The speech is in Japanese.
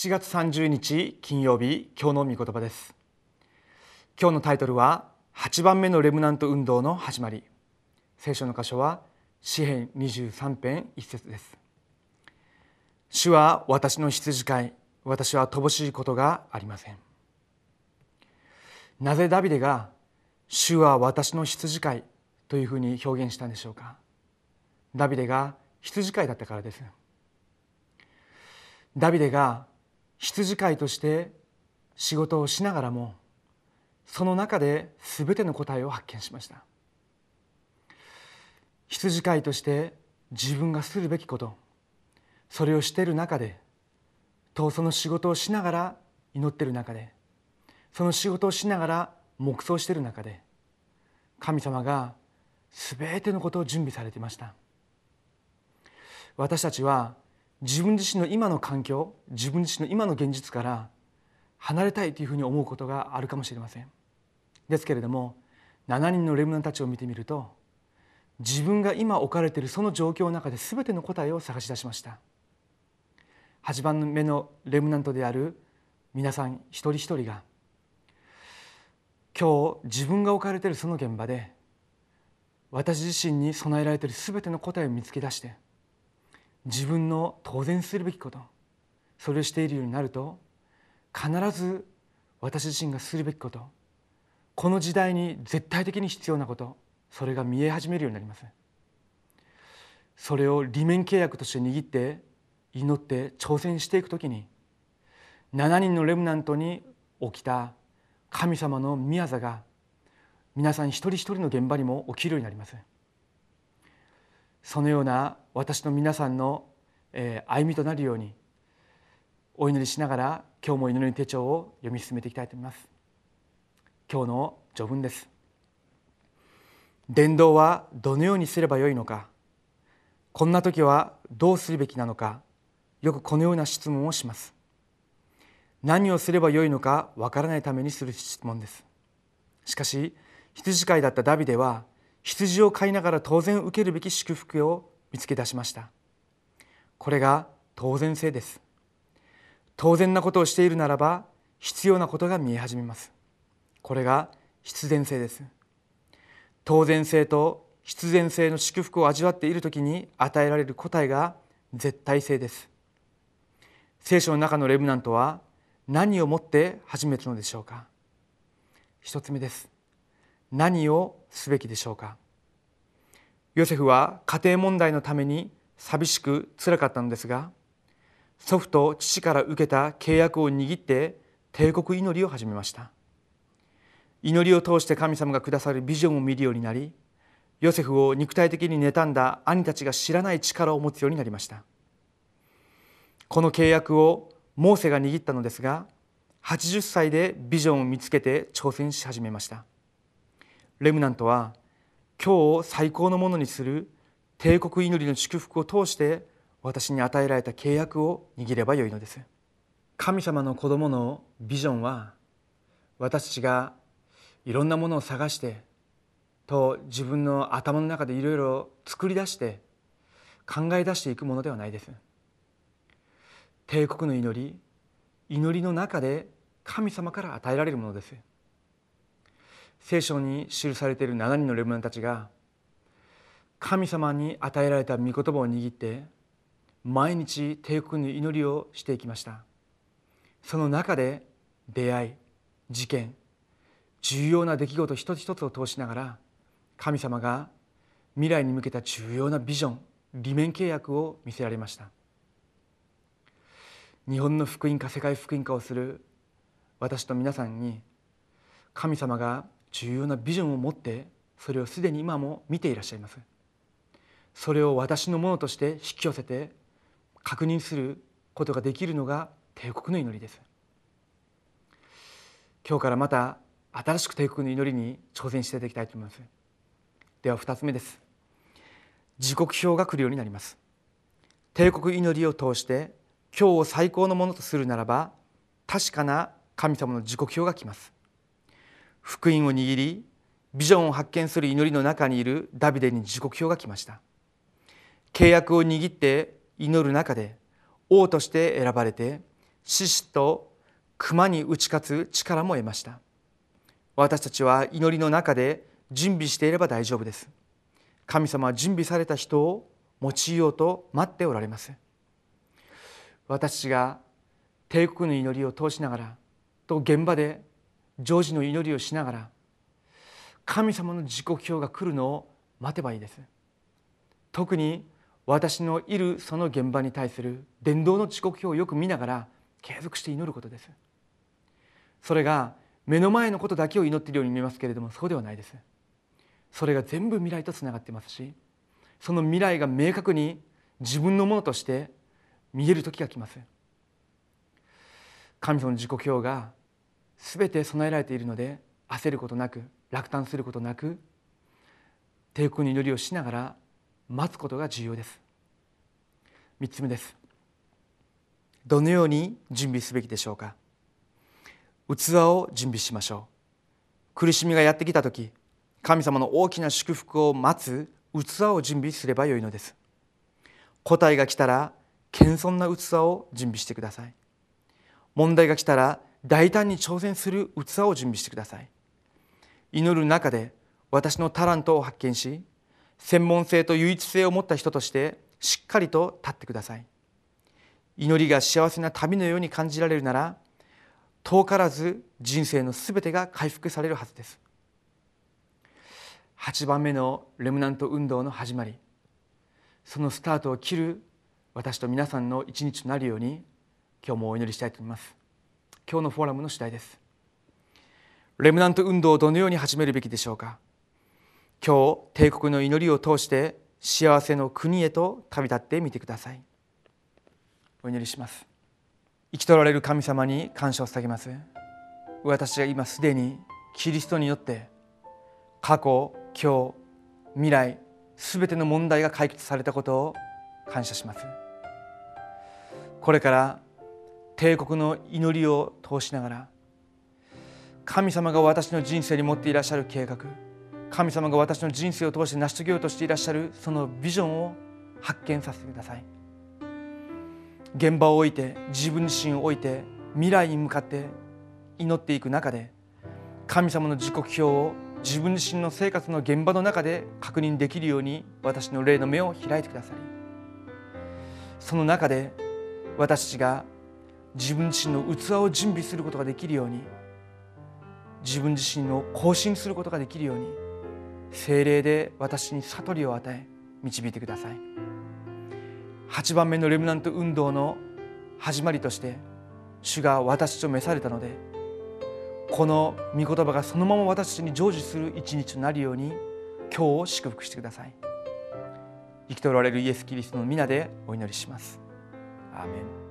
7月30日金曜日今日の御言葉です。今日のタイトルは8番目のレムナント運動の始まり。聖書の箇所は詩編23編1節です。主は私の羊飼い私は乏しいことがありません。なぜダビデが主は私の羊飼いというふうに表現したんでしょうか。ダビデが羊飼いだったからです。ダビデが羊飼いとして仕事をしながらもその中で全ての答えを発見しました。羊飼いとして自分がするべきことそれをしている中でとその仕事をしながら祈っている中でその仕事をしながら黙想している中で神様が全てのことを準備されていました。私たちは自分自身の今の環境自分自身の今の現実から離れたいというふうに思うことがあるかもしれません。ですけれども7人のレムナンたちを見てみると自分が今置かれているその状況の中で全ての答えを探し出しました。8番目のレムナントである皆さん一人一人が今日自分が置かれているその現場で私自身に備えられている全ての答えを見つけ出して自分の当然するべきことそれをしているようになると必ず私自身がするべきことこの時代に絶対的に必要なことそれが見え始めるようになりますそれを利面契約として握って祈って挑戦していくときに7人のレムナントに起きた神様の宮座が皆さん一人一人の現場にも起きるようになりますそのような私の皆さんの歩みとなるようにお祈りしながら今日も祈りの手帳を読み進めていきたいと思います。今日の序文です。伝道はどのようにすればよいのか。こんな時はどうするべきなのか。よくこのような質問をします。何をすればよいのかわからないためにする質問です。しかし羊飼いだったダビデは羊を飼いながら当然受けるべき祝福を見つけ出しました。これが当然性です。当然なことをしているならば必要なことが見え始めます。これが必然性です。当然性と必然性の祝福を味わっている時に与えられる答えが絶対性です。聖書の中のレブナントは何をもって始めたのでしょうか。一つ目です。何をすべきでしょうか？ヨセフは家庭問題のために寂しくつらかったのですが祖父と父から受けた契約を握って帝国祈りを始めました。祈りを通して神様がくださるビジョンを見るようになりヨセフを肉体的に妬んだ兄たちが知らない力を持つようになりました。この契約をモーセが握ったのですが80歳でビジョンを見つけて挑戦し始めました。レムナントは今日を最高のものにする帝国祈りの祝福を通して私に与えられた契約を握ればよいのです。神様の子供のビジョンは私たちがいろんなものを探してと自分の頭の中でいろいろ作り出して考え出していくものではないです。帝国の祈り祈りの中で神様から与えられるものです。聖書に記されている7人のレブナンたちが神様に与えられた御言葉を握って毎日帝国の祈りをしていきました。その中で出会い事件重要な出来事一つ一つを通しながら神様が未来に向けた重要なビジョン利面契約を見せられました。日本の福音化世界福音化をする私と皆さんに神様が重要なビジョンを持ってそれをすでに今も見ていらっしゃいます。それを私のものとして引き寄せて確認することができるのが帝国の祈りです。今日からまた新しく帝国の祈りに挑戦していただきたいと思います。では2つ目です。時刻表が来るようになります。帝国祈りを通して今日を最高のものとするならば確かな神様の時刻表が来ます。福音を握りビジョンを発見する祈りの中にいるダビデに時刻表が来ました。契約を握って祈る中で王として選ばれて獅子と熊に打ち勝つ力も得ました。私たちは祈りの中で準備していれば大丈夫です。神様は準備された人を用いようと待っておられます。私が帝国の祈りを通しながらと現場で常時の祈りをしながら神様の時刻表が来るのを待てばいいです。特に私のいるその現場に対する伝道の時刻表をよく見ながら継続して祈ることです。それが目の前のことだけを祈っているように見えますけれどもそうではないです。それが全部未来とつながってますしその未来が明確に自分のものとして見える時が来ます。神様の時刻表が全て備えられているので焦ることなく落胆することなく帝国の祈りをしながら待つことが重要です。3つ目です。どのように準備すべきでしょうか？器を準備しましょう。苦しみがやってきた時神様の大きな祝福を待つ器を準備すればよいのです。答えが来たら謙遜な器を準備してください。問題が来たら大胆に挑戦する器を準備してください。祈る中で私のタラントを発見し専門性と唯一性を持った人としてしっかりと立ってください。祈りが幸せな旅のように感じられるなら遠からず人生のすべてが回復されるはずです。8番目のレムナント運動の始まり。そのスタートを切る私と皆さんの一日となるように今日もお祈りしたいと思います。今日のフォーラムの主題です。レムナント運動をどのように始めるべきでしょうか？今日帝国の祈りを通して幸せの国へと旅立ってみてください。お祈りします。生き取られる神様に感謝を捧げます。私が今すでにキリストによって過去今日未来すべての問題が解決されたことを感謝します。これから帝国の祈りを通しながら神様が私の人生に持っていらっしゃる計画神様が私の人生を通して成し遂げようとしていらっしゃるそのビジョンを発見させてください。現場を置いて自分自身を置いて未来に向かって祈っていく中で神様の時刻表を自分自身の生活の現場の中で確認できるように私の霊の目を開いてください。その中で私たちが自分自身の器を準備することができるように自分自身の更新することができるように精霊で私に悟りを与え導いてください。8番目のレムナント運動の始まりとして主が私と召されたのでこの御言葉がそのまま私たちに成就する一日となるように今日を祝福してください。生きておられるイエス・キリストの皆でお祈りします。アーメン。